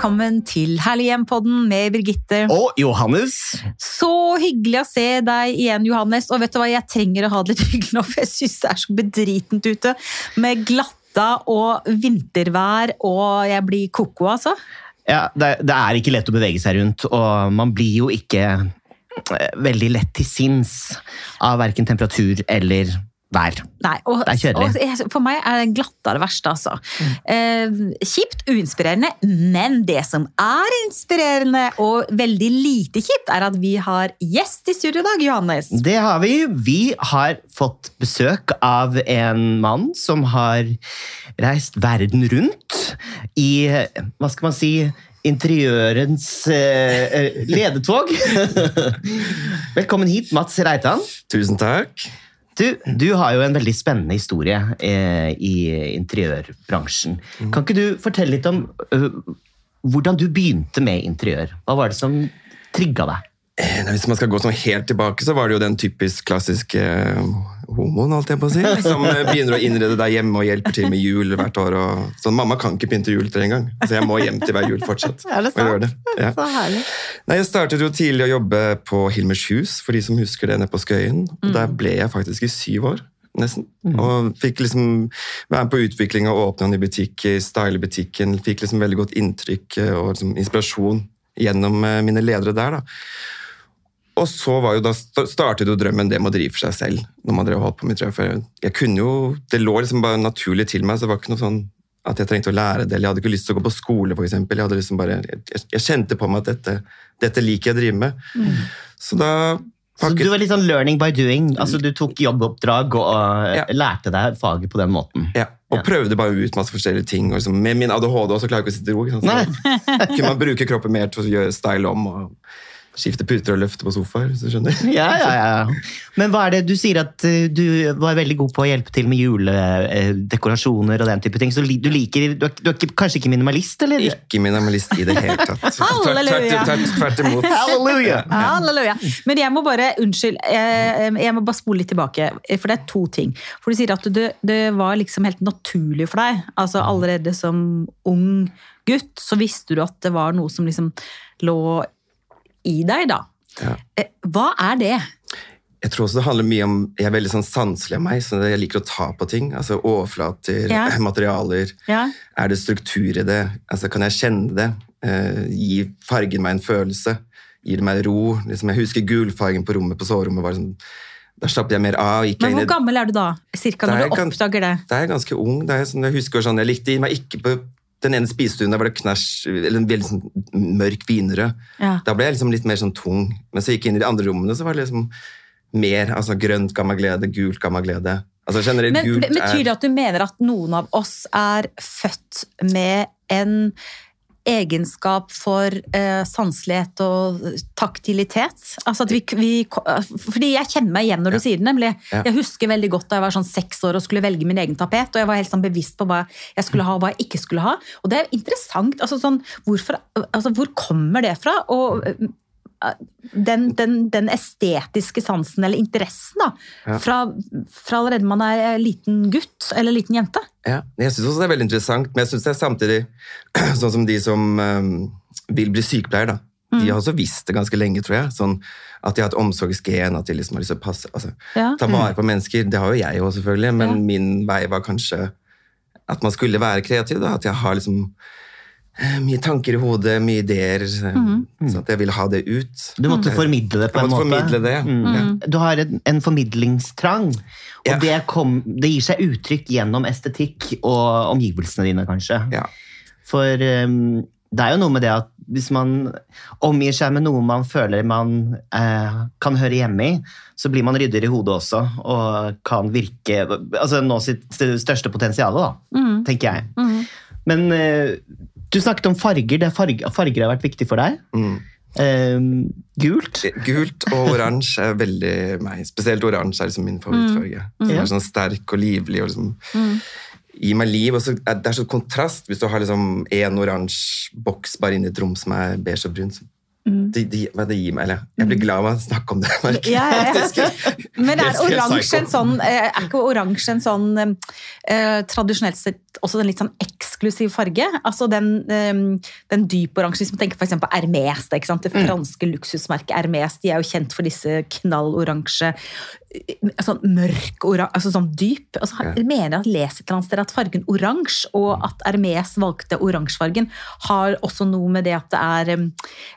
Velkommen til Herlig hjem-podden med Birgitte. Og Johannes. Så hyggelig å se deg igjen, Johannes. Og vet du hva, jeg trenger å ha det litt hyggelig nå, for jeg syns det er så bedritent ute. Med glatta og vintervær, og jeg blir koko, altså. Ja, det, det er ikke lett å bevege seg rundt, og man blir jo ikke eh, veldig lett til sinns av verken temperatur eller vær. Nei, og, Det er kjedelig. og for meg er glatta det verste, altså. Eh, kjipt, uinspirerende, men det som er inspirerende og veldig lite kjipt, er at vi har gjest i studio i dag, Johannes. Det har vi. Vi har fått besøk av en mann som har reist verden rundt i, hva skal man si, interiørens eh, eh, ledetog. Velkommen hit, Mats Reitan. Tusen takk. Du, du har jo en veldig spennende historie eh, i interiørbransjen. Kan ikke du fortelle litt om uh, hvordan du begynte med interiør? Hva var det som trigga deg? Eh, Hvis man skal gå sånn helt tilbake, så var det jo den typisk klassiske eh, homoen, holdt jeg på å si, som eh, begynner å innrede deg hjemme og hjelper til med jul hvert år. Og... Sånn, mamma kan ikke pynte juletre engang, så jeg må hjem til hver jul fortsatt. Er det sant? det. Ja. Så herlig. Nei, Jeg startet jo tidlig å jobbe på Hilmers hus, for de som husker det nede på Skøyen. Og Der ble jeg faktisk i syv år, nesten. Og fikk liksom være med på utvikling og åpne en ny butikk, style butikken. Fikk liksom veldig godt inntrykk eh, og liksom inspirasjon gjennom eh, mine ledere der. da. Og så var jo da startet jo drømmen det med å drive for seg selv. når man drev holdt på med. For jeg, jeg kunne jo, Det lå liksom bare naturlig til meg, så det var ikke noe sånn at jeg trengte å lære det. eller Jeg hadde ikke lyst til å gå på skole, eksempel. Jeg, hadde liksom bare, jeg, jeg kjente på meg at dette, dette liker jeg å drive med. Så da Så du var litt sånn learning by doing. Altså Du tok jobboppdrag og eh, Ja. lærte deg faget på den måten. ja, og Ja. prøvde bare ut masse forskjellige ting. Og liksom, med min ADHD også klarer jeg ikke å sitte i ro. Sånn. Så kunne man bruke kroppen mer til å gjøre style om og skifte puter og løfte på sofaer. hvis du skjønner. Ja, ja, ja. Men hva er det du sier at eh, du var veldig god på å hjelpe til med juledekorasjoner og den type ting. Så du liker Du er, du er ikke, kanskje ikke minimalist, eller? Ikke minimalist i det hele tatt. Halleluja. tvert, imot. Halleluja! Halleluja. Men jeg må bare unnskyld, jeg, jeg må bare spole litt tilbake, for det er to ting. For du sier at det, det var liksom helt naturlig for deg. Altså Allerede som ung gutt så visste du at det var noe som liksom lå i deg, da. Ja. Eh, Hva er det? Jeg tror også det handler mye om Jeg er veldig sånn sanselig av meg, så jeg liker å ta på ting. Altså Overflater, Ja. materialer. Ja? Er det struktur i det? Altså Kan jeg kjenne det? Eh, gi fargen meg en følelse? Gir det meg ro? Liksom, jeg husker gulfargen på rommet på soverommet. Var sånn, da slappet jeg mer av. Gikk Men hvor gammel er du da? Cirka når du oppdager det? Da er jeg ganske ung. Da er jeg, sånn, jeg husker sånn, jeg likte meg ikke på den ene spisestuen. Der var det knæsj, eller en veldig sånn mørk vinrød. Ja. Da ble jeg liksom litt mer sånn tung. Men så gikk jeg inn i de andre rommene, så var det liksom mer altså grønt gammaglede, glede, gult gammaglede. glede. Altså generelt Men gult Betyr det at du mener at noen av oss er født med en egenskap for eh, sanselighet og taktilitet? Altså at vi, vi, fordi jeg kjenner meg igjen når du Ja. sier det, nemlig. Ja. Jeg husker veldig godt da jeg var sånn seks år og skulle velge min egen tapet, og jeg var helt sånn bevisst på hva jeg skulle ha og hva jeg ikke skulle ha. Og det er interessant. Altså sånn, hvorfor, altså hvor kommer det fra? Og den, den, den estetiske sansen, eller interessen, da, Ja. fra, fra allerede man er liten gutt eller liten jente. Ja, jeg syns også det er veldig interessant, men jeg syns det er samtidig sånn som de som um, vil bli sykepleier, da. De har også visst det ganske lenge, tror jeg. Sånn at de har et omsorgsgen, at de liksom har lyst til å passe, altså, Ja. ta vare på mennesker. Det har jo jeg òg, selvfølgelig, men Ja. min vei var kanskje at man skulle være kreativ. da, At jeg har liksom eh, mye tanker i hodet, mye ideer. Mm. Så at jeg ville ha det ut. Du måtte formidle det på en måtte måte. formidle det, ja. Mm. Ja. Du har en, en formidlingstrang, og Ja. det, kom, det gir seg uttrykk gjennom estetikk og omgivelsene dine, kanskje. Ja. For um, det er jo noe med det at hvis man omgir seg med noe man føler man eh, kan høre hjemme i, så blir man ryddigere i hodet også, og kan virke Altså nå sitt største potensial, da, Mm. tenker jeg. Mm. Men eh, du snakket om farger. Det er farger. Farger har vært viktig for deg. Mm. Eh, gult. Gult og oransje er veldig meg. Spesielt oransje er liksom min favorittfarge. Mm. Ja. er sånn sterk og livlig. og liksom Mm. Gir meg liv. og så er Det er sånn kontrast hvis du har liksom én oransje boks bare inni et rom som er beige og brun. Så de, de, hva det gir meg. Eller, jeg blir glad av å snakke om det. merker. Ja, ja, ja. Men er oransje en sånn eh, Er ikke oransje en sånn eh, tradisjonelt sett også en litt sånn eksklusiv farge? Altså den, eh, den dyporansje, hvis man tenker f.eks. på Hermes, det franske luksusmerket Hermes, de er jo kjent for disse knalloransje Sånn mørk oransje, altså sånn dyp. Altså, Ja. Jeg mener at leser et eller annet sted at fargen oransje, og at Hermes valgte oransjefargen, har også noe med det at det er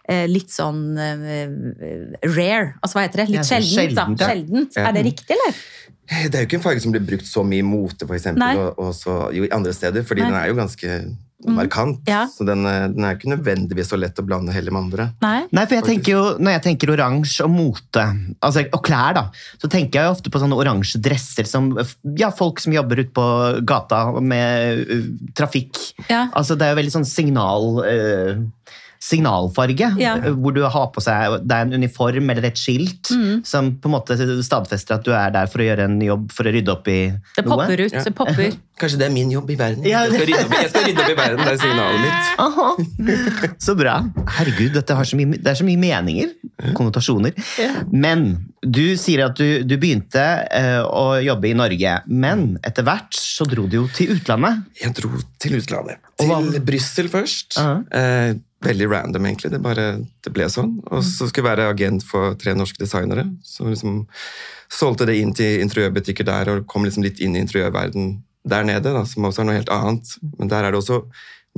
eh, litt sånn eh, rare. Altså hva heter det? Litt Ja, sjeldent, sjeldent. da. sjeldent, ja. Ja. Er det riktig, eller? Det er jo ikke en farge som blir brukt så mye i mote, eksempel, og, og så, jo, andre steder, fordi Nei. den er jo ganske markant. Ja. Så den, eh, den er ikke nødvendigvis så lett å blande heller med andre. Nei? Nei, for jeg tenker jo, Når jeg tenker oransje og mote, altså, og klær, da, så tenker jeg jo ofte på sånne oransje dresser som ja, folk som jobber ute på gata med uh, trafikk. Ja. Altså, Det er jo veldig sånn signal... uh, signalfarge, Ja. uh, hvor du har på seg det er en uniform eller et skilt Mm. som på en måte stadfester at du er der for å gjøre en jobb for å rydde opp i Det noe. popper ut. Ja. Det popper. Kanskje det er min jobb i verden. Ja, Jeg skal rydde opp, i- jeg skal rydde opp i verden, det er signalet mitt. Aha. Så bra. Herregud, dette har så mye, det er så mye meninger. Konnotasjoner. Men du sier at du, du begynte uh, å jobbe i Norge, men etter hvert så dro du jo til utlandet. Jeg dro til utlandet. Til Brussel først. Ja. eh, veldig random, egentlig. Det, bare, det ble sånn. Og så skulle jeg være agent for tre norske designere. Så liksom solgte det inn til interiørbutikker der, og kom liksom litt inn i interiørverden der nede, da, som også er noe helt annet. Men der er det også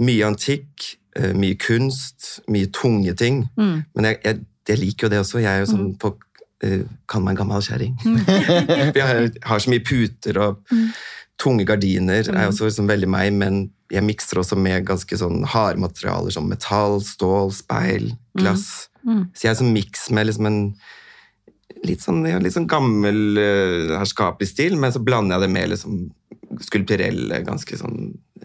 mye antikk, eh, mye kunst, mye tunge ting. Mm. Men jeg, jeg, jeg liker jo det også. Jeg er jo sånn på uh, Kall meg en gammel kjerring. Jeg har, har så mye puter og tunge gardiner. er også liksom veldig meg, men jeg mikser også med ganske sånn harde materialer som metall, stål, speil, glass. Mm. Så jeg er sånn miks med liksom en litt sånn, ja, litt sånn gammel, uh, herskapelig stil, men så blander jeg det med liksom skulpturelle, ganske sånn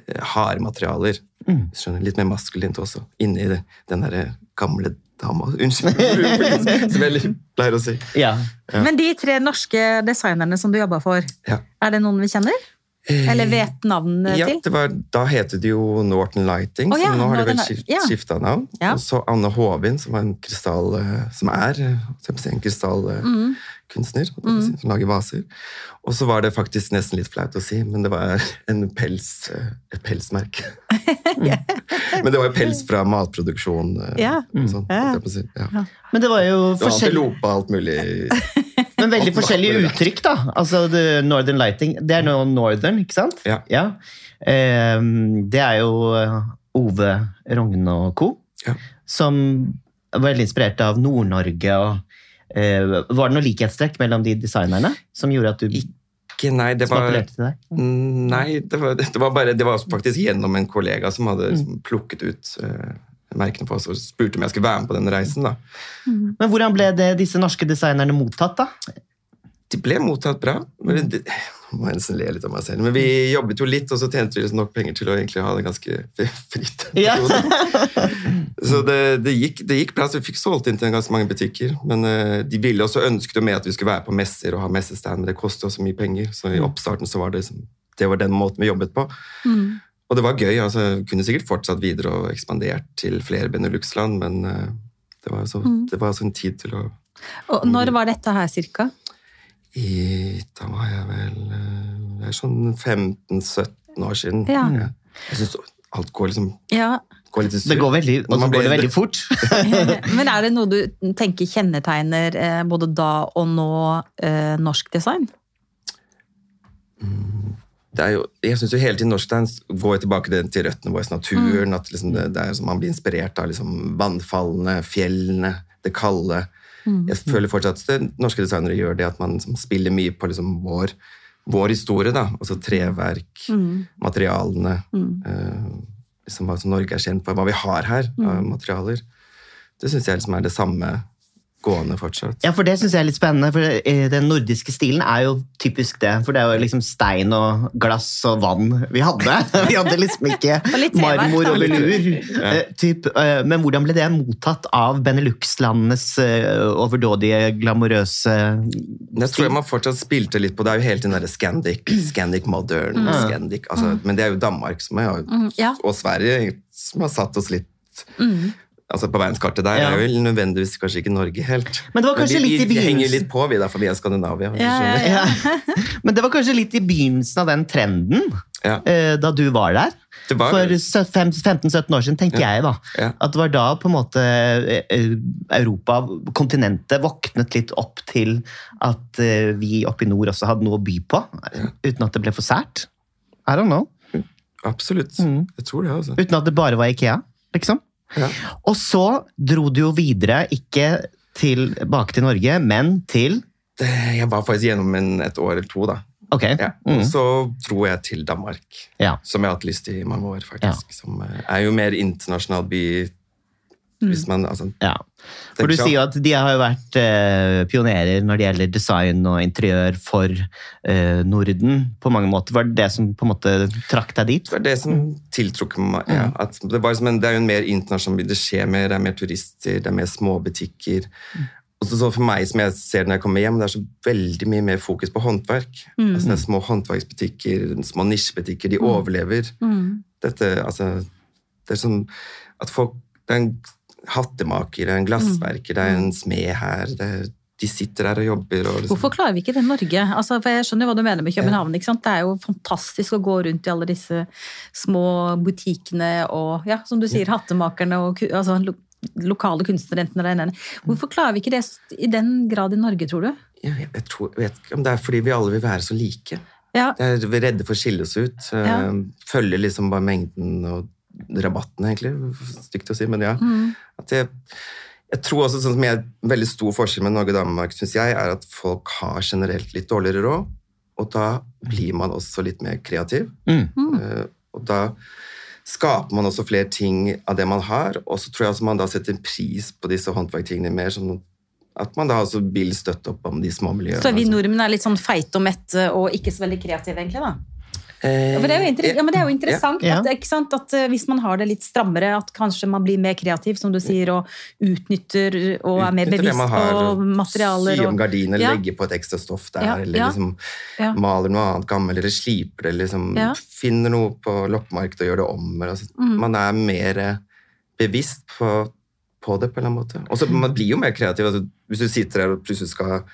eh, harde materialer. Mm. Skjønner, litt mer maskulint også, inni det, den derre gamle dama. Unnskyld, som jeg pleier å si. Ja. Ja. Men de tre norske designerne som du jobba for, Ja. er det noen vi kjenner? Eller vet navnet ja, til? det var, Da heter det jo Norton Lighting, oh, ja, så nå har de vel skift, ja. skifta navn. Ja. Og så Anne Håvin, som, var en krystall, eh, som er eh, hva skal jeg si, en krystallkunstner, Mm. som lager vaser. Og så var det faktisk nesten litt flaut å si, men det var en pels, eh, et pelsmerke. men det var jo pels fra matproduksjon. eh, Ja. sånn. Men det var jo Det var forskjellig, antilope og alt mulig. Men veldig forskjellige uttrykk, da. Altså, the Northern Lighting, det er nå Northern, ikke sant? Ja. Ehm, det er jo eh, Ove Rogne og co. Ja. som var veldig inspirert av Nord-Norge. og eh, Var det noe likhetstrekk mellom de designerne som gjorde at du Ikke, nei, det var Nei, det var, det var bare Det var faktisk gjennom en kollega som hadde Mm. plukket ut eh, merkene på oss og spurte om jeg skulle være med på den reisen. da. Men hvordan ble det, disse norske designerne mottatt, da? De ble mottatt bra. Men de, må jeg nesten le litt av meg selv. Men vi jobbet jo litt, og så tjente vi liksom nok penger til å egentlig ha det ganske fritt. Ja. Så det, det, gikk, det gikk bra, så vi fikk solgt inn til ganske mange butikker. Men eh, de ville også ønsket jo med at vi skulle være på messer og ha messestand, men det kostet også mye penger. Så i oppstarten så var det, liksom, det var den måten vi jobbet på. Mm. Og det var gøy. altså jeg Kunne sikkert fortsatt videre og ekspandert til flere Benelux-land, men eh, det var, altså, Mm. det var altså en tid til å Og når var dette her, cirka? i, Da var jeg vel eh, Det er sånn 15-17 år siden. Ja. Jeg syns alt går liksom Ja. går litt Det går veldig, og så går det veldig fort. Men er det noe du tenker kjennetegner eh, både da og nå norsk design? er jo, jeg syns hele tiden norsk dans går tilbake til- røttene våre, naturen. At liksom det, det er som Man blir inspirert av liksom vannfallene, fjellene, det kalde. Jeg føler fortsatt at norske designere gjør det at man liksom spiller mye på liksom vår, vår historie. da, Altså treverk, materialene. eh, liksom Hva Norge er kjent for, hva vi har her av materialer. Det syns jeg liksom er det samme gående fortsatt. Ja, for det syns jeg er litt spennende. For eh, den nordiske stilen er jo typisk det. For det er jo liksom stein og glass og vann vi hadde. Vi hadde liksom ikke marmor og velur. Eh, eh, Men hvordan ble det mottatt av Benelux-landenes overdådige, glamorøse stil? Jeg tror jeg man fortsatt spilte litt på Det er jo helt den derre Scandic, Scandic Modern, Scandic altså, Men det er jo Danmark som er, Mm, ja. og Sverige som har satt oss litt Mm. Altså På verdenskartet der Ja. er jo nødvendigvis kanskje ikke Norge helt. Men det var kanskje vi, litt i begynnelsen. vi henger litt på, vi da, for vi er Skandinavia. Ja, ja, Men det var kanskje litt i begynnelsen av den trenden, Ja. eh, da du var der. Var, For 15-17 år siden, tenker jeg da. At det var da på en måte eh, Europa, kontinentet, våknet litt opp til at eh, vi oppe i nord også hadde noe å by på. Uten at det ble for sært. I don't know. Absolutt. Mm. Jeg tror det, altså. Uten at det bare var Ikea, liksom. Ja. Og så dro du jo videre, ikke tilbake til Norge, men til jeg var faktisk gjennom en, et år eller to, da. Okay. Ja. Mm. Og så dro jeg til Danmark, Ja. som jeg har hatt lyst til i mange år, faktisk. Som eh, er jo mer internasjonal by hvis man altså, Ja. For du sier jo at de har jo vært eh, pionerer når det gjelder design og interiør for eh, Norden. på mange måter. Var det det som på en måte trakk deg dit? Det var det som tiltrukk meg. Ja, at det, var liksom en, det er jo en mer internasjonal by. Det skjer mer, det er mer turister, det er mer småbutikker. Og så, så for meg, som jeg ser når jeg kommer hjem, det er så veldig mye mer fokus på håndverk. Altså, det er små håndverksbutikker, små nisjebutikker. De overlever. Mm. Dette, altså, det er sånn at folk Det er en hattemaker, det er en glassverker, det er en smed her. Det er, de sitter der og jobber. Og liksom, Hvorfor klarer vi ikke det i Norge? Altså, for jeg skjønner jo hva du mener med København. ikke sant? Det er jo fantastisk å gå rundt i alle disse små butikkene og ja, som du sier, hattemakerne og altså, lo lokale kunstnere. enten det ene eller det andre. Hvorfor klarer vi ikke det i den grad i Norge, tror du? jeg, jeg, jeg tror, vet ikke om det er fordi vi alle vil være så like. Ja, Det er, vi redde for å skille oss ut. eh, Ja. Følger liksom bare mengden og rabatten, egentlig. Stygt å si, men ja. Mm. At jeg, jeg tror også sånn som jeg, veldig stor forskjell med Norge og Danmark, synes jeg, er at folk har generelt litt dårligere råd. Og da blir man også litt mer kreativ. Mm. Uh, og da skaper man også flere ting av det man har. Og så tror jeg også man da setter en pris på disse håndverktingene mer. sånn at man da også vil støtte opp om de små miljøene. Så vi altså. nordmenn er litt sånn feite og mette og ikke så veldig kreative, egentlig, da? Eh, Ja, for det er jo, inter ja, men det er jo interessant Ja. At, sant? at eh, hvis man har det litt strammere, at kanskje man blir mer kreativ, som du sier, og utnytter og er mer bevisst på og materialer. Sy om Og, gardiner, Ja. legge på et ekstra stoff der, Ja, eller liksom ja. maler noe annet gammelt, eller sliper det, liksom Ja. finner noe på loppemarkedet og gjør det om. Altså, Mm. Man er mer eh, bevisst på, på det, på en eller annen måte. Og så Man blir jo mer kreativ. Altså, hvis du sitter her og plutselig skal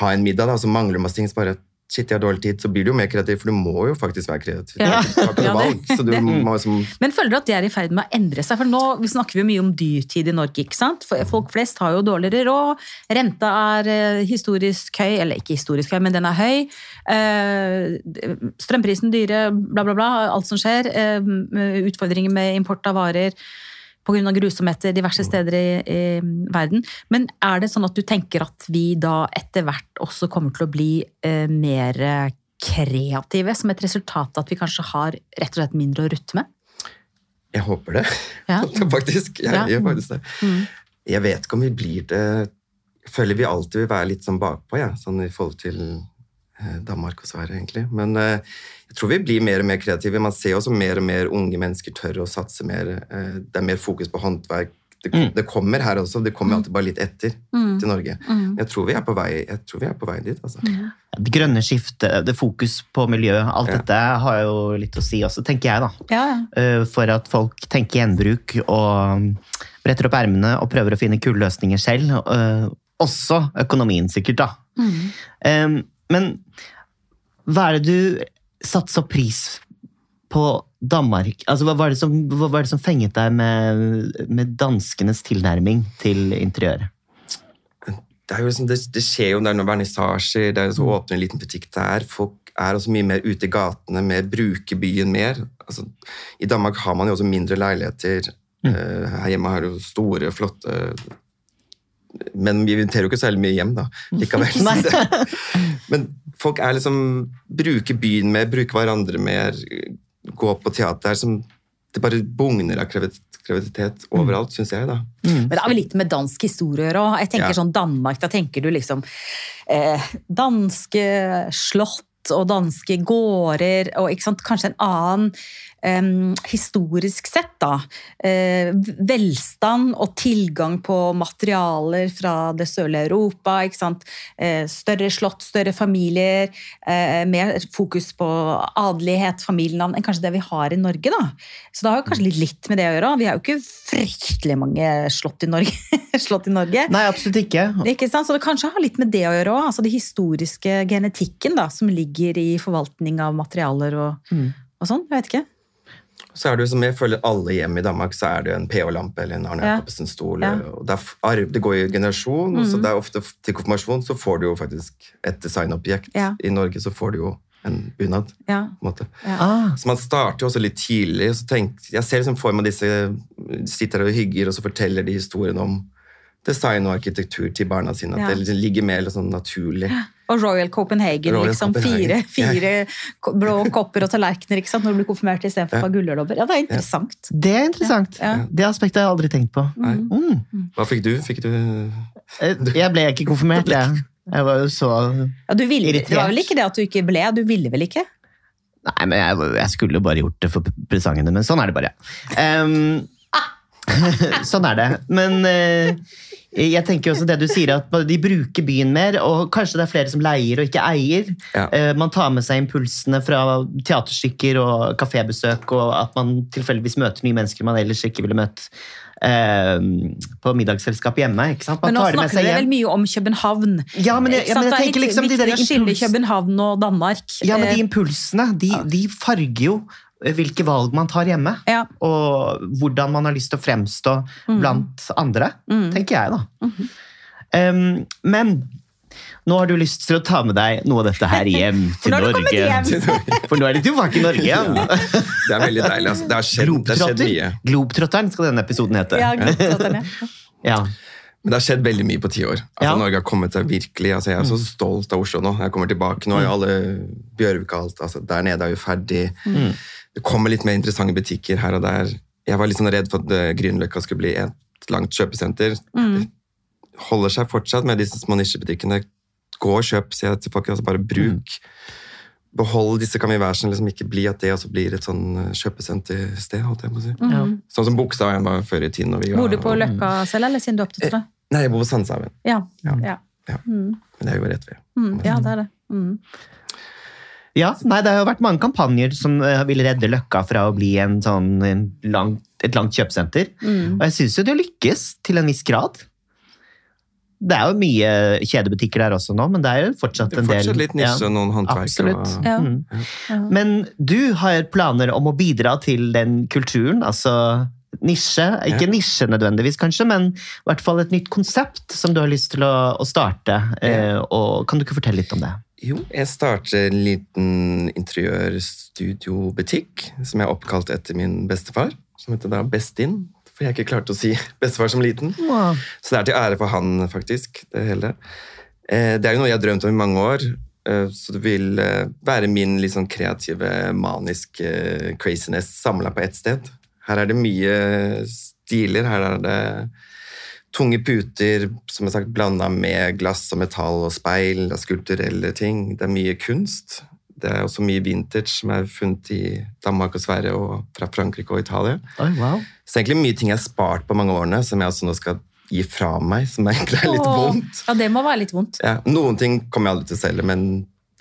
ha en middag, da, så mangler masse ting, så bare Shit, jeg har dårlig tid, så blir du jo mer kreativ, for du må jo faktisk være kreativ. Ja. Ja, liksom men føler du at det er i ferd med å endre seg? For nå vi snakker vi mye om dyrtid i Norge. ikke sant? For Folk flest har jo dårligere råd. Renta er eh, historisk høy, eller ikke historisk høy, men den er høy. Eh, Strømprisen dyre, bla, bla, bla. Alt som skjer. Eh, Utfordringer med import av varer pga. grusomheter diverse steder i, i verden. Men er det sånn at du tenker at vi da etter hvert også kommer til å bli eh, mer kreative, som et resultat av at vi kanskje har rett og slett mindre å rutte med? Jeg håper det, Ja. faktisk. Jeg Ja. gjør faktisk det. Mm. Jeg vet ikke om vi blir det Jeg føler vi alltid vil være litt sånn bakpå, ja, sånn i forhold til Danmark og Sverige, egentlig. Men eh, jeg tror vi blir mer og mer kreative. Man ser også mer og mer unge mennesker tørre å satse mer. Eh, det er mer fokus på håndverk. Det, Mm. det kommer her også, det kommer alltid bare litt etter Mm. til Norge. Mm. Jeg tror vi er på vei, jeg tror vi er på vei dit. altså. Det grønne skiftet, det fokus på miljø, alt Ja. dette har jo litt å si også, tenker jeg da. Ja, ja. Eh, For at folk tenker gjenbruk og bretter opp ermene og prøver å finne kule løsninger selv. eh, Også økonomien, sikkert, da. Mm. Eh, Men hva er det du satte så pris på Danmark? Altså, hva var det som, var det som fenget deg med, med danskenes tilnærming til interiøret? det, liksom, det, det skjer jo det er noen vernissasjer, det er så åpner en liten butikk der. Folk er også mye mer ute i gatene, mer bruker byen mer. Altså, I Danmark har man jo også mindre leiligheter. Mm. her hjemme har du store, flotte Men vi inviterer jo ikke særlig mye hjem, da. Likevel. Men folk er liksom bruker byen mer, bruker hverandre mer, gå på teater som Det bare bugner av kreativ- kreativitet overalt, syns jeg, da. Mm. Men det har vel litt med dansk historie å gjøre òg. Jeg tenker Ja. sånn Danmark, da tenker du liksom eh, danske slott og danske gårder, og ikke sant? kanskje en annen em, historisk sett, da. Eh, velstand og tilgang på materialer fra det sørlige Europa. Eh, større slott, større familier, eh, mer fokus på adelighet, familienavn, enn kanskje det vi har i Norge. da. Så det har jo kanskje litt, litt med det å gjøre. Vi har jo ikke fryktelig mange slott i Norge. slott i Norge. Nei, absolutt ikke. Ikke sant? Så det kanskje har litt med det å gjøre òg. Altså det historiske genetikken da, som ligger i forvaltning av materialer og, Mm. og sånn. Jeg vet ikke. Så er det jo som jeg føler alle hjem i Danmark, så er det en pH-lampe eller en Arne Ja. Jacobsen-stol. Ja. Ja. Det, arv, det går i generasjon, og så Mhm. det er ofte til konfirmasjon så får du jo faktisk et designobjekt. Ja. I Norge så får du jo en bunad. Ja. på en måte. Ah, Så man starter jo også litt tidlig. Så tenk, jeg ser liksom for meg disse sitter og hygger, og så forteller de historien om design og arkitektur til barna sine. At Ja. det liksom ligger mer sånn naturlig. Og Royal Copenhagen, Royal liksom. Copenhagen. Fire, fire ja. blå kopper og tallerkener ikke sant? når du blir konfirmert istedenfor Ja. gullølopper. Ja, det er interessant. det er interessant. Ja. Det aspektet har jeg aldri tenkt på. Mm. Hva fikk du? Fikk du Eh, Jeg ble ikke konfirmert, jeg. Jeg var jo så Ja, du ville, det var vel ikke det at du ikke ble? Du ville vel ikke? Nei, men jeg, jeg skulle jo bare gjort det for presangene, men sånn er det bare. Em, sånn er det. Men eh, jeg tenker også det du sier, at de bruker byen mer, og kanskje det er flere som leier og ikke eier. Ja. Eh, man tar med seg impulsene fra teaterstykker og kafébesøk, og at man tilfeldigvis møter nye mennesker man ellers ikke ville møtt Uh, på middagsselskap hjemme. ikke sant? Man Men nå tar snakker vi vel mye om København. Ja, men jeg, ja, men jeg tenker det er liksom litt de der impuls... København og Danmark. Ja, men de impulsene, de, de farger jo hvilke valg man tar hjemme. ja. Og hvordan man har lyst til å fremstå blant andre, Mm. tenker jeg da. Em, men nå har du lyst til å ta med deg noe av dette her hjem til har du kommet Norge. For nå er du tilbake i Norge igjen. Det er veldig deilig. Altså. Det har skjedd, det har skjedd mye. Globetrotteren skal denne episoden hete. Ja. Ja. Men det har skjedd veldig mye på ti år. Altså, Ja. Norge har kommet seg virkelig. Altså, jeg er så stolt av Oslo nå. Jeg kommer tilbake. Nå i jo alle Bjørvik alt. Altså, der nede er jo ferdig. Mm. Det kommer litt mer interessante butikker her og der. Jeg var litt sånn redd for at eh, Grünerløkka skulle bli et langt kjøpesenter. Mm. Det holder seg fortsatt med disse små nisjebutikkene. Gå og kjøp, sier jeg til folk. Altså, bare bruk. Behold disse kamiversene, liksom ikke bli at det også blir et sånn eh, kjøpesentersted. holdt jeg på å si. Mm. Sånn som Bogstadveien var før i tiden. når vi Bor du på Løkka selv, eller siden du opptatt det? Nei, jeg bor på Sandshaugen. Ja. Ja. Ja. Ja. Mm. Men det er jo rett ved. Mm. ja, det er det. Ja, nei, Det har jo vært mange kampanjer som eh, vil redde Løkka fra å bli en sånn, en langt, et langt kjøpesenter. Mm. Og jeg syns jo det lykkes til en viss grad. Det er jo mye kjedebutikker der også nå, men det er jo fortsatt Det er en del fortsatt litt nisje, ja, noen håndverk. Absolutt. Og, Ja. Mm. Ja. Men du har planer om å bidra til den kulturen, altså nisje. Ikke Ja. nisje nødvendigvis, kanskje, men i hvert fall et nytt konsept som du har lyst til å, å starte. Eh, og Kan du ikke fortelle litt om det? Jo, jeg starter en liten interiørstudiobutikk som jeg har oppkalt etter min bestefar, som heter da Bestin. For jeg har ikke klart å si bestefar som liten. Så det er til ære for han, faktisk, det hele. Eh, Det er jo noe jeg har drømt om i mange år. eh, Så det vil eh, være min sånn kreative, maniske craziness samla på ett sted. Her er det mye stiler. Her er det tunge puter som er sagt blanda med glass og metall og speil og skulpturelle ting. Det er mye kunst. Det er også mye vintage som er funnet i Danmark og Sverige og fra Frankrike og Italia. Oh, wow. Så egentlig mye ting jeg har spart på mange årene, som jeg også nå skal gi fra meg, som egentlig er litt oh, vondt. Ja, det må være litt vondt. Ja, noen ting kommer jeg aldri til å selge, men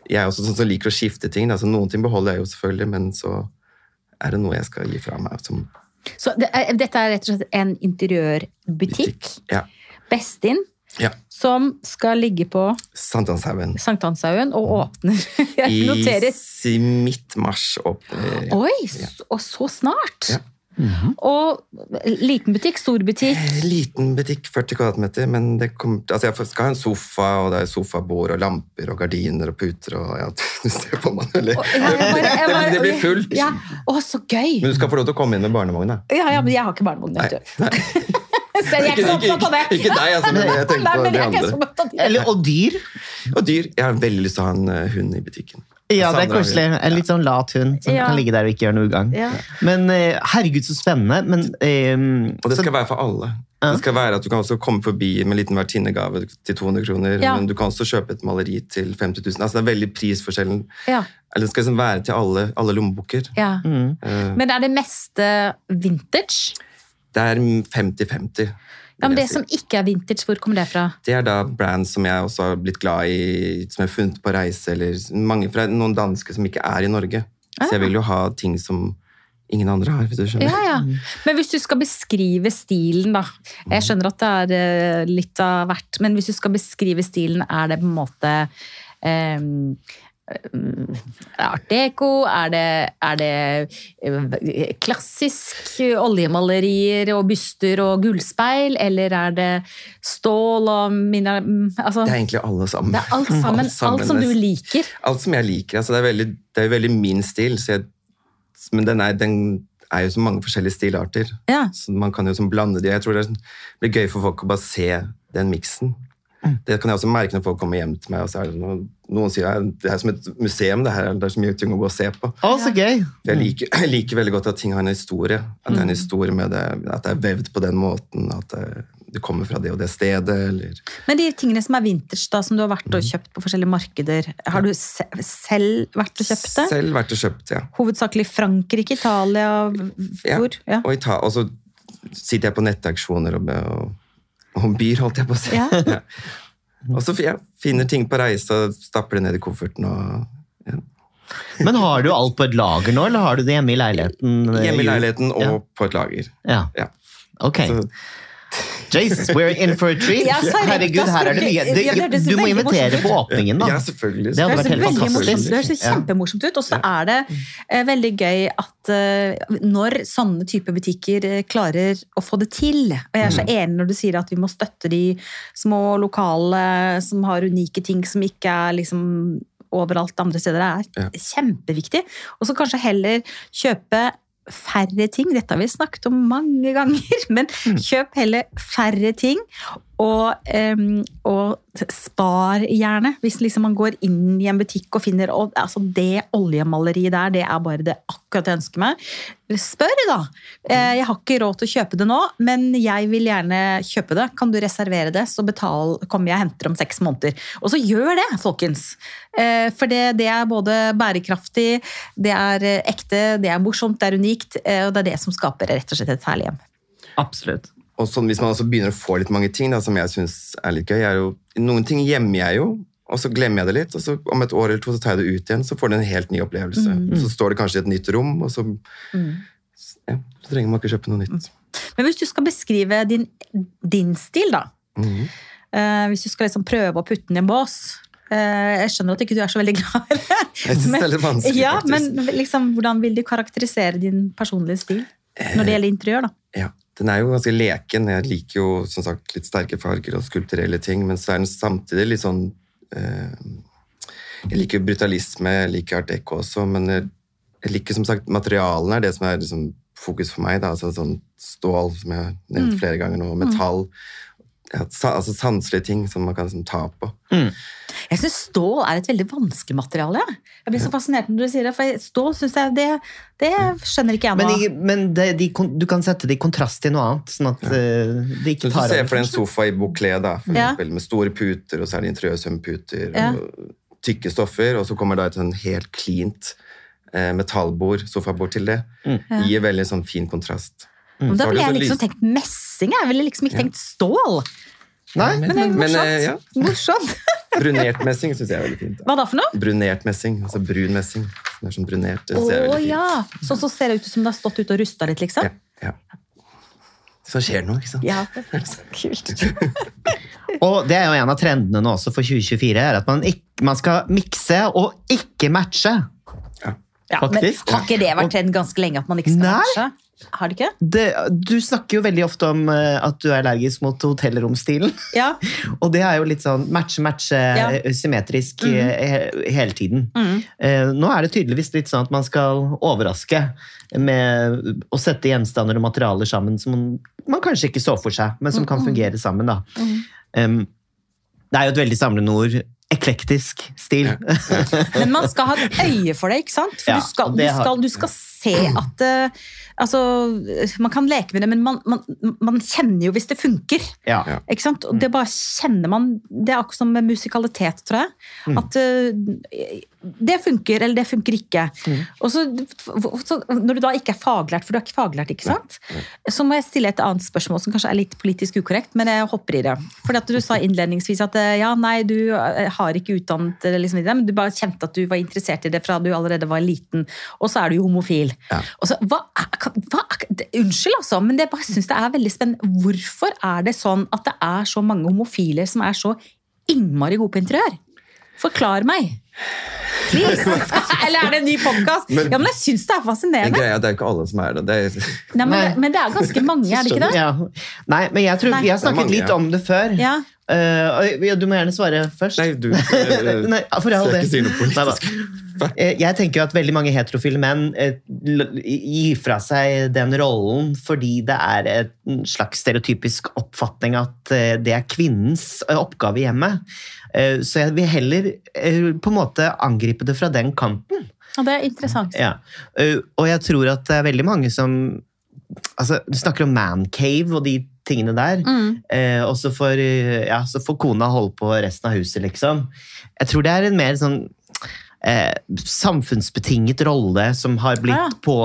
jeg er også sånn som liker å skifte ting. Altså, noen ting beholder jeg jo selvfølgelig, men så er det noe jeg skal gi fra meg. Som Så det er, dette er rett og slett en interiørbutikk, Ja. Bestin, ja. som skal ligge på Sankthanshaugen. Sankthanshaugen og åpner Jeg noterer. i midt mars åpner Oi, Ja. og så snart! Ja. Og liten butikk, stor butikk. Eh, Liten butikk, 40 kvadratmeter, men det kommer, altså jeg skal ha en sofa, og det er sofabord og lamper og gardiner og puter og ja, Du ser på meg, eller? Og jeg bare- jeg Det, bare- det blir fullt. Ja. Å, så gøy! Men du skal få lov til å komme inn med barnevogn, da. Ja, ja, men jeg har ikke barnevogn, vet du. Nei. Så jeg er ikke så opptatt av det. Ikke deg, altså, men jeg tenker på de andre. det. Eller, og dyr. Og dyr. Jeg har veldig lyst til å ha en eh, hund i butikken. Ja, det er koselig. En litt sånn lat hund som Ja. kan ligge der og ikke gjøre noe ugagn. Ja. Men eh, herregud, så spennende. Men, um, Og det så- skal være for alle. Ja. Det skal være at Du kan også komme forbi med en liten vertinnegave til 200 kroner, Ja. men du kan også kjøpe et maleri til 50 000. Altså, det er veldig prisforskjellen. Ja. Eller det skal liksom være til alle, alle lommeboker. ja. Mm. Uh, Men er det meste vintage? Det er 50-50. Ja, men Det si. som ikke er vintage, hvor kommer det fra? Det er da brands som jeg også har blitt glad i, som jeg har funnet på reise, eller mange fra noen danske som ikke er i Norge. Så jeg vil jo ha ting som ingen andre har, hvis du skjønner. Ja, ja. Men hvis du skal beskrive stilen, da. Jeg skjønner at det er eh, litt av hvert, men hvis du skal beskrive stilen, er det på en måte eh, Art deco? Er det, er det eh, klassisk oljemalerier og byster og gullspeil? Eller er det stål og mine, Altså, Det er egentlig alle sammen. det er alt sammen. Alt sammen. Alt som du liker. Alt som jeg liker. Altså, det, er veldig, det er veldig min stil, så jeg, men den er, den er jo så mange forskjellige stilarter. Ja. Så man kan jo sånn blande de. Jeg tror det blir gøy for folk å bare se den miksen. Mm. Det kan jeg også merke når folk kommer hjem til meg. og så er det noen, noen sier at det er som et museum, det her, det er så mye ting å gå og se på. Å, så gøy! Jeg liker, jeg liker veldig godt at ting har en historie. At det er en Mm. historie med det, at det er vevd på den måten. At det, det kommer fra det og det stedet. Eller. Men de tingene som er vintage, da, som du har vært Mm. og kjøpt på forskjellige markeder, har du se selv vært og kjøpt det? Selv vært og kjøpt, ja. Hovedsakelig Frankrike, Italia, hvor? Ja. Og, i og så sitter jeg på nettaksjoner og, og, og byr, holdt jeg på å si. Ja. Og så ja, finner ting på reise og stapper det ned i kofferten. Og, ja. Men har du alt på et lager nå, eller har du det hjemme i leiligheten? Hjemme i leiligheten og Ja. på et lager. Ja. Ja. Ok. Så, Jesus, we're in for a treat! Ja. Herregud, her er det mye. det- ja, det Du må invitere på åpningen, da. ja, selvfølgelig. Det hadde vært helt fantastisk. det høres kjempemorsomt ut. Og så er det eh, veldig gøy at eh, når sånne type butikker eh, klarer å få det til Og jeg er så enig når du sier at vi må støtte de små lokale som har unike ting som ikke er liksom overalt andre steder. Det er Ja. kjempeviktig. Og så kanskje heller kjøpe færre ting. Dette har vi snakket om mange ganger, men kjøp heller færre ting. Og, um, og spar gjerne. Hvis liksom man går inn i en butikk og finner og, altså det oljemaleriet der, det er bare det akkurat jeg ønsker meg. Spør, da. Eh, Jeg har ikke råd til å kjøpe det nå, men jeg vil gjerne kjøpe det. Kan du reservere det, så betal, kommer jeg og henter om seks måneder. Og så gjør det, folkens. Eh, For det, det er både bærekraftig, det er eh, ekte, det er morsomt, det er unikt, og det er det som skaper rett og slett et herlig hjem. Absolutt. Og sånn, hvis man også begynner å få litt mange ting da, som jeg syns er litt gøy, er jo Noen ting gjemmer jeg jo, og så glemmer jeg det litt. Og så om et år eller to så tar jeg det ut igjen, så får du en helt ny opplevelse. Så står det kanskje i et nytt rom, og så, ja, så trenger man ikke kjøpe noe nytt. Men hvis du skal beskrive din, din stil, da. Mm. eh, hvis du skal liksom prøve å putte den i en bås. eh, jeg skjønner at ikke du er så veldig glad i det. Jeg synes det er litt vanskelig, ja, faktisk. Men liksom, hvordan vil du karakterisere din personlige stil? Når det gjelder interiør, da. Ja, den er jo ganske leken. Jeg liker jo som sagt litt sterke farger og skulpturelle ting, men så er den samtidig litt sånn eh, Jeg liker brutalisme, jeg liker art deco også, men jeg, jeg liker som sagt materialene er det som er liksom, fokus for meg. Da. Altså, sånn stål, som jeg har nevnt Mm. flere ganger nå, metall. Ja, altså sanselige ting som man kan liksom, ta på. Jeg syns stål er et veldig vanskelig materiale. jeg. Jeg blir så fascinert når du sier det, for stål synes jeg det, det skjønner ikke jeg Men, nå. men det, de, du kan sette det i kontrast til noe annet, sånn at ja. det ikke tar ser Se for deg en sofa i bouclé, da, for Ja. eksempel, med store puter, og så er det interiørsømputer, Ja. og tykke stoffer, og så kommer da et sånn helt cleant eh, metallbord, sofabord til det. Gir veldig sånn fin kontrast. Men da ville jeg liksom tenkt messing. Jeg ville liksom ikke tenkt stål. Nei, Men det er morsomt. eh, ja, Morsomt. brunert messing syns jeg er veldig fint. Da. Hva da for noe? Brunert messing, altså brun messing. Det er sånn brunert, det ser er fint. ja! Sånn som ser det ut som det har stått ute og rusta litt, liksom? Ja, ja. Så skjer det noe, ikke sant? Ja, det er så kult. Og det er jo en av trendene nå også for 2024, er at man, ikke, man skal mikse og ikke matche. Ja, men Faktisk. har ikke det vært trend ganske lenge at man ikke skal Nei. matche? Har det ikke? Det, du snakker jo veldig ofte om eh, at du er allergisk mot hotellromstilen. Ja. Og det er jo litt sånn matche, matche, Ja. eh, symmetrisk eh, he- hele tiden. Mm. Eh, Nå er det tydeligvis litt sånn at man skal overraske med å sette gjenstander og materialer sammen som man, man kanskje ikke så for seg, men som kan fungere sammen. da. Mm. Um, det er jo et veldig samlende ord eklektisk stil. Men man skal ha et øye for det, ikke sant? For Ja, du, skal, du, skal, du skal se at uh, Altså, man kan leke med det, men man, man, man kjenner jo hvis det funker. Ja. Ikke sant? Og det bare kjenner man Det er akkurat som med musikalitet, tror jeg. Mm. At uh, det funker, eller det funker ikke. Mm. Og så, så Når du da ikke er faglært, for du er ikke faglært, ikke sant? så må jeg stille et annet spørsmål som kanskje er litt politisk ukorrekt, men jeg hopper i det. Fordi at Du sa innledningsvis at eh, ja, nei, du har ikke utdannet liksom, i det, men du bare kjente at du var interessert i det fra du allerede var liten, og så er du jo homofil. Ja. Og så, hva, er- hva, er- unnskyld, altså, men jeg bare synes det er veldig spennende. Hvorfor er det sånn at det er så mange homofile som er så innmari gode på interiør? Forklar meg. Please. Eller er det en ny podkast? Men- Ja, men jeg syns det er fascinerende. greia det er ikke alle som er det. det er, Nei, men, men det er ganske mange, er det ikke det? Ja. Nei, men jeg tror Nei. vi har snakket mange, litt ja. om det før. Ja. Uh, du må gjerne svare først. nei, du Uh, Nei, for all skal ikke si noe Nei da. Eh, Jeg tenker jo at veldig mange heterofile menn eh, gir fra seg den rollen fordi det er en slags stereotypisk oppfatning at eh, det er kvinnens oppgave i hjemmet. Så jeg vil heller på en måte angripe det fra den kanten. Ja, det er interessant. Ja. Og jeg tror at det er veldig mange som altså, Du snakker om mancave og de tingene der. Mm. Eh, og så får, ja, så får kona holde på resten av huset, liksom. Jeg tror det er en mer sånn eh, samfunnsbetinget rolle som har blitt Ja. på,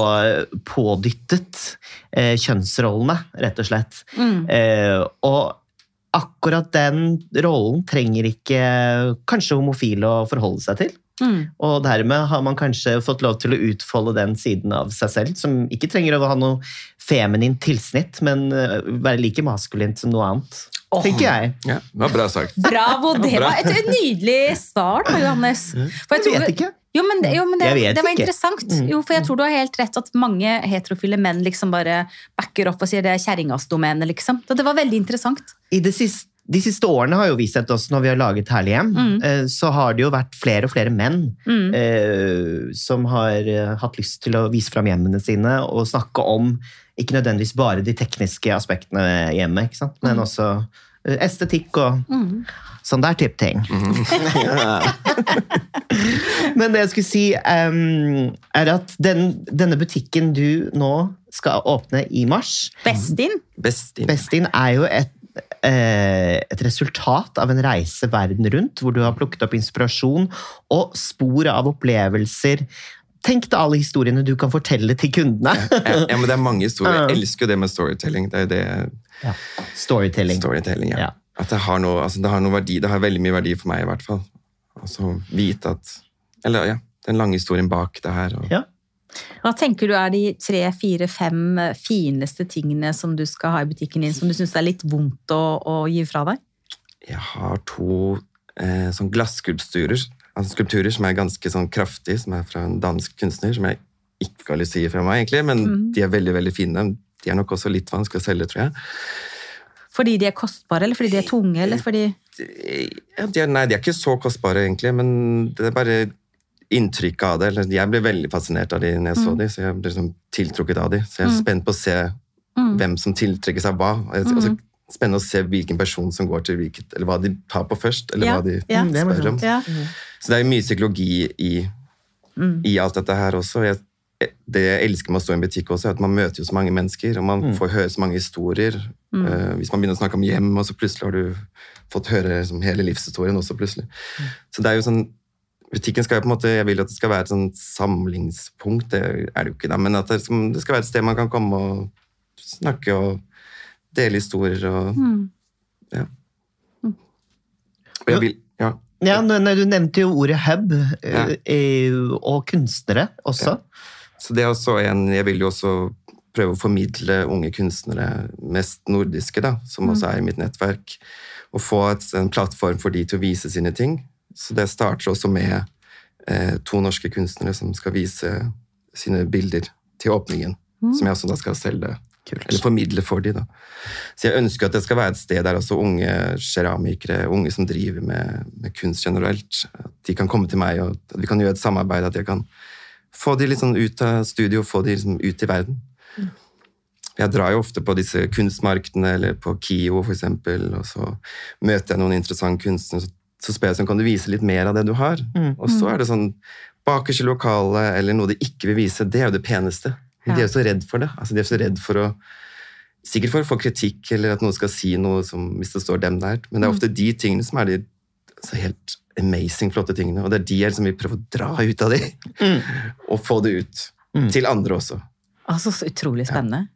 pådyttet eh, kjønnsrollene, rett og slett. Mm. Eh, og akkurat den rollen trenger ikke kanskje homofile å forholde seg til. Mm. Og dermed har man kanskje fått lov til å utfolde den siden av seg selv, som ikke trenger å ha noe feminint tilsnitt, men eh, være like maskulint som noe annet. Oh. Tenker jeg. Ja, det var bra sagt. Bravo! Det var et nydelig svar, da, Johannes. For Jeg tror- vet ikke. Jo, men, det- jo, men det, det var interessant. Mm. Jo, for jeg tror du har helt rett at mange heterofile menn liksom bare backer opp og sier det er kjerringas domene, liksom. Det var veldig interessant. I det siste, de siste årene har jo vist seg oss, når vi har laget Herlig hjem, Mm. eh, så har det jo vært flere og flere menn Mm. eh, som har eh, hatt lyst til å vise fram hjemmene sine og snakke om ikke nødvendigvis bare de tekniske aspektene hjemme, hjemmet, ikke sant? men Mm. også eh, estetikk og Mm. sånn der type ting. Men det jeg skulle si, um, er at den, denne butikken du nå skal åpne i mars, Bestin? Bestin. Bestin er jo et, et resultat av en reise verden rundt, hvor du har plukket opp inspirasjon og spor av opplevelser. Tenk deg alle historiene du kan fortelle til kundene. Ja, ja, men det er mange historier. Jeg elsker jo det med storytelling. Det er det Storytelling. storytelling, ja. Ja. At det har, noe, altså det har noe verdi. Det har veldig mye verdi for meg, i hvert fall. Altså vite at Eller ja, den lange historien bak det her. Og, Ja. Hva tenker du er de tre, fire, fem fineste tingene som du skal ha i butikken din, som du syns er litt vondt å, å gi fra deg? Jeg har to eh, sånn glasskulpturer altså skulpturer som er ganske sånn kraftige, som er fra en dansk kunstner, som jeg ikke har lyst til å gi fra meg, egentlig, men mm. de er veldig veldig fine. De er nok også litt vanskelig å selge, tror jeg. Fordi de er kostbare, eller fordi de er tunge, eller fordi Ja, de er, nei, de er ikke så kostbare, egentlig, men det er bare inntrykket av det. Eller, jeg ble veldig fascinert av de når jeg så Mm. de, så jeg ble liksom tiltrukket av de. Så jeg er Mm. spent på å se mm. hvem som tiltrekkes seg hva. Og jeg- Mm. spennende å se hvilken person som går til hvilket, eller hva de tar på først, eller Ja, hva de ja. Mm, det spør om. Ja. Så det er jo mye psykologi i, Mm. i alt dette her også. Jeg, det jeg elsker med å stå i en butikk også, er at man møter jo så mange mennesker, og man Mm. får høre så mange historier. Mm. Eh, hvis man begynner å snakke om hjem, og så plutselig har du fått høre liksom, hele livshistorien også plutselig. Så det er jo sånn, butikken skal jo på en måte, jeg vil at det skal være et sånn samlingspunkt, det er det jo ikke da, men at det, skal- det skal være et sted man kan komme og snakke og dele historier og, Mm. og jeg vil, ja. Ja, nei, Du nevnte jo ordet hub, eh, Ja. og kunstnere også. Så det er også en, jeg vil jo også prøve å formidle unge kunstnere, mest nordiske, da, som også er i mitt nettverk, og få et, en plattform for de til å vise sine ting. Så det starter også med eh, to norske kunstnere som skal vise sine bilder til åpningen, Mm. som jeg også da skal selge, Kult. eller formidle for dem. Så jeg ønsker at det skal være et sted der også unge keramikere, unge som driver med, med kunst generelt, at de kan komme til meg, og at vi kan gjøre et samarbeid, at jeg kan få de litt sånn ut av studio, få de liksom ut i verden. Jeg drar jo ofte på disse kunstmarkedene, eller på KIO eksempel, og så møter jeg noen interessante kunstnere, så så spør jeg sånn, kan du vise litt mer av det du har. Mm. Og så er det sånn bakerst i lokalet eller noe de ikke vil vise, det er jo det peneste. Men De er jo så redd for det. Altså, de er så redd for å Sikkert for å få kritikk eller at noen skal si noe som, hvis det står dem der. Men det er ofte de tingene som er de altså, helt amazing flotte tingene. Og det er de jeg liksom vil prøve å dra ut av de, Mm. og få det ut. Mm. Til andre også. Altså, så utrolig spennende.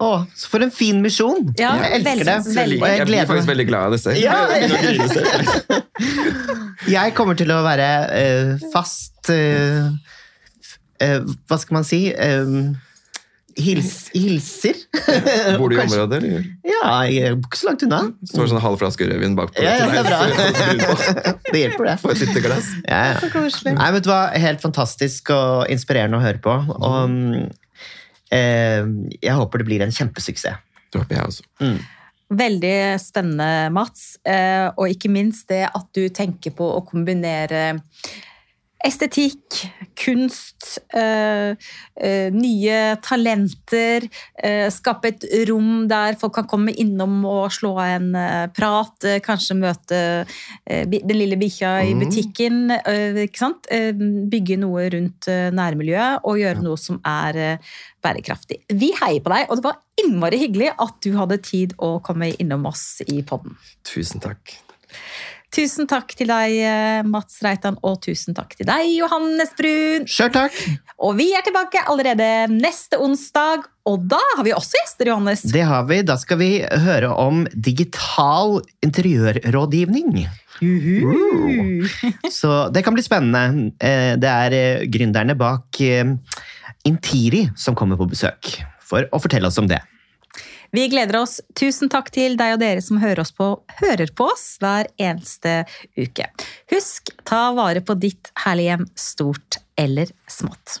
Å, så for en fin misjon! Ja, jeg elsker veldig, det. Veldig. Og jeg jeg blir faktisk meg. veldig glad av det selv. Ja. Jeg kommer til å være uh, fast uh, uh, Hva skal man si? Hils, hilser. Bor du i området, eller? Ja, jeg bor ikke så langt unna. Står sånn halv flaske rødvin bakpå? Ja, ja, det er bra. til deg, så- Det hjelper, det. Få et lite glass. Ja, ja. Så koselig. Nei, vet du hva? Helt fantastisk og inspirerende å høre på. Og mm, jeg håper det blir en kjempesuksess. Det håper jeg også. Veldig spennende, Mats. Eh, Og ikke minst det at du tenker på å kombinere estetikk, kunst, øh, øh, nye talenter. Øh, Skape et rom der folk kan komme innom og slå en prat. Kanskje møte den lille bikkja i Mm. butikken. Ikke sant? Eh, Bygge noe rundt nærmiljøet og gjøre noe som er bærekraftig. Vi heier på deg, og det var innmari hyggelig at du hadde tid å komme innom oss i podden. Tusen takk. Tusen takk til deg, eh, Mats Reitan, og tusen takk til deg, Johannes Brun. Sjøl takk! Og vi er tilbake allerede neste onsdag, og da har vi også gjester, Johannes. Det har vi. Da skal vi høre om digital interiørrådgivning. Juhu. Så det kan bli spennende. Eh, Det er eh, gründerne bak Intiri som kommer på besøk for å fortelle oss om det. Vi gleder oss. Tusen takk til deg og dere som hører, oss på, hører på oss hver eneste uke. Husk, ta vare på ditt herlige hjem, stort eller smått.